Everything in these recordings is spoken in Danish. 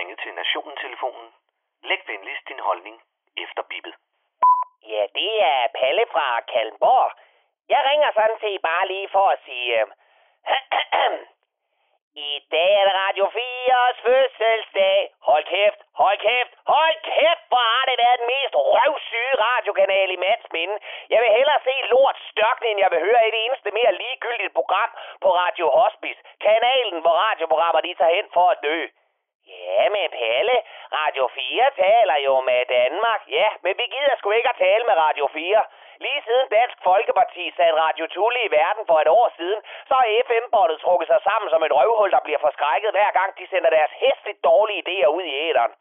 ringet til Nationen-telefonen. Læg venligst din holdning efter bippet. Ja, det er Palle fra Kalmborg. Jeg ringer sådan set bare lige for at sige... Øhm, I dag er det Radio 4's fødselsdag. Hold kæft, hold kæft, hold kæft, hvor har det været den mest røvsyge radiokanal i mands minde. Jeg vil hellere se lort størkne, end jeg vil høre et eneste mere ligegyldigt program på Radio Hospice. Kanalen, hvor radioprogrammer de tager hen for at dø. Ja, men Palle, Radio 4 taler jo med Danmark. Ja, men vi gider sgu ikke at tale med Radio 4. Lige siden Dansk Folkeparti satte Radio Tulle i verden for et år siden, så har FM-båndet trukket sig sammen som et røvhul, der bliver forskrækket hver gang de sender deres hæstligt dårlige idéer ud i æderen.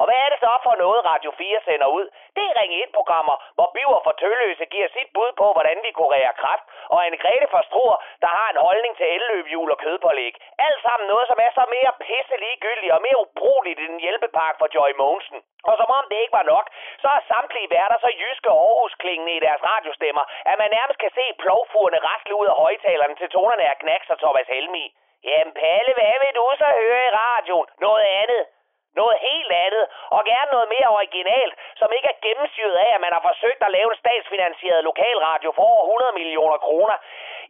Og hvad er det så for noget, Radio 4 sender ud? Det er ring 1-programmer, hvor Biver for Tølløse giver sit bud på, hvordan vi kurerer kræft, og en Grete for Struer, der har en holdning til elløbhjul og kødpålæg. Alt sammen noget, som er så mere pisse ligegyldigt og mere ubrugeligt end en hjælpepakke for Joy Mogensen. Og som om det ikke var nok, så er samtlige værter så jyske Aarhus klingende i deres radiostemmer, at man nærmest kan se plovfugerne rasle ud af højtalerne til tonerne af Knacks og Thomas Helmi. Jamen Palle, hvad vil du så høre i radioen? Noget andet. Noget helt andet, og gerne noget mere originalt, som ikke er gennemsyret af, at man har forsøgt at lave en statsfinansieret lokalradio for over 100 millioner kroner.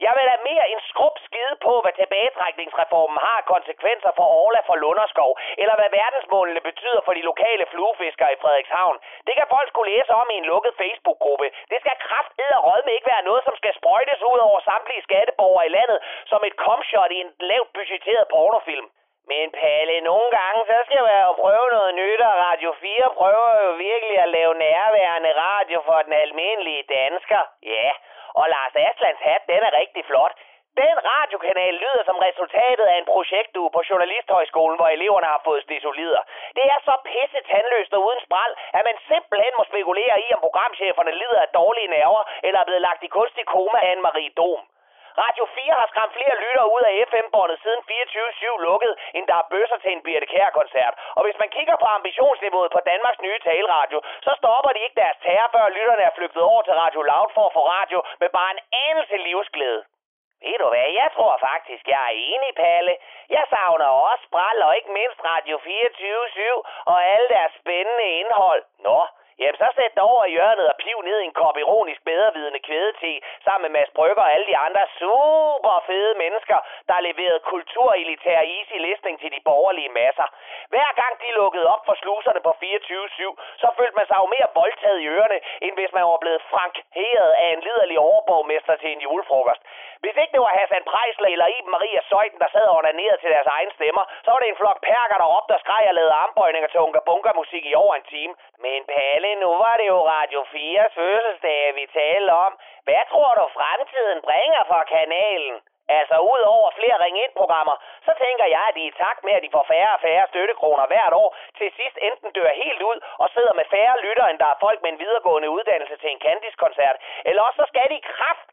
Jeg vil da mere en skrub skide på, hvad tilbagetrækningsreformen har konsekvenser for Orla for Lunderskov, eller hvad verdensmålene betyder for de lokale fluefiskere i Frederikshavn. Det kan folk skulle læse om i en lukket Facebook-gruppe. Det skal kraft og med ikke være noget, som skal sprøjtes ud over samtlige skatteborgere i landet, som et komshot i en lavt budgetteret pornofilm. Men Palle, nogle gange, så skal jeg jo prøve noget nyt, og Radio 4 prøver jo virkelig at lave nærværende radio for den almindelige dansker. Ja, og Lars Aslands hat, den er rigtig flot. Den radiokanal lyder som resultatet af en projektue på Journalisthøjskolen, hvor eleverne har fået stisolider. Det er så pisse tandløst og uden spral, at man simpelthen må spekulere i, om programcheferne lider af dårlige nerver, eller er blevet lagt i kunstig koma af Anne-Marie Dom. Radio 4 har skræmt flere lyttere ud af FM-båndet siden 24-7 lukket, end der er bøsser til en Birte Kær-koncert. Og hvis man kigger på ambitionsniveauet på Danmarks nye taleradio, så stopper de ikke deres terror, før lytterne er flygtet over til Radio Loud for at få radio med bare en anelse livsglæde. Ved du hvad, jeg tror faktisk, jeg er enig, Palle. Jeg savner også Bral og ikke mindst Radio 24-7 og alle deres spændende indhold. Nå, Jamen, så sæt dig over i hjørnet og piv ned i en kop ironisk bedrevidende kvædete sammen med Mads Brygger og alle de andre super fede mennesker, der leverede kulturelitær easy listening til de borgerlige masser. Hver gang de lukkede op for sluserne på 24-7, så følte man sig jo mere voldtaget i ørerne, end hvis man var blevet frankeret af en liderlig overborgmester til en julefrokost. Hvis ikke det var Hassan Prejsler eller Iben Maria Søjden, der sad og ordnerede til deres egen stemmer, så var det en flok perker, der råbte og skreg og lavede armbøjninger til unga bunga musik i over en time. Men Palle, nu var det jo Radio 4's fødselsdag, vi talte om. Hvad tror du fremtiden bringer for kanalen? Altså ud over flere ring-ind-programmer, så tænker jeg, at de i takt med, at de får færre og færre støttekroner hvert år, til sidst enten dør helt ud og sidder med færre lytter, end der er folk med en videregående uddannelse til en Candice-koncert. Eller også så skal de kraft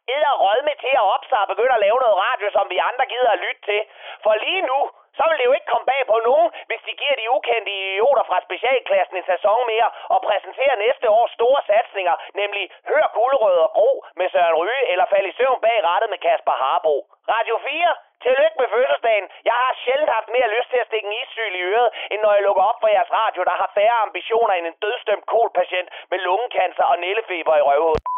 med til at opsige og begynde at lave noget radio, som vi andre gider at lytte til. For lige nu, så vil det jo ikke komme bag på nogen, hvis de giver de ukendte idioter fra specialklassen en sæson mere og præsenterer næste års store satsninger, nemlig Hør Guldrød og Gro med Søren Ryge eller Fald i søvn bag rattet med Kasper Harbo. Radio 4, Tillykke med fødselsdagen. Jeg har sjældent haft mere lyst til at stikke en issyl i øret, end når jeg lukker op for jeres radio, der har færre ambitioner end en dødstømt kolpatient med lungekancer og nællefeber i røvhovedet.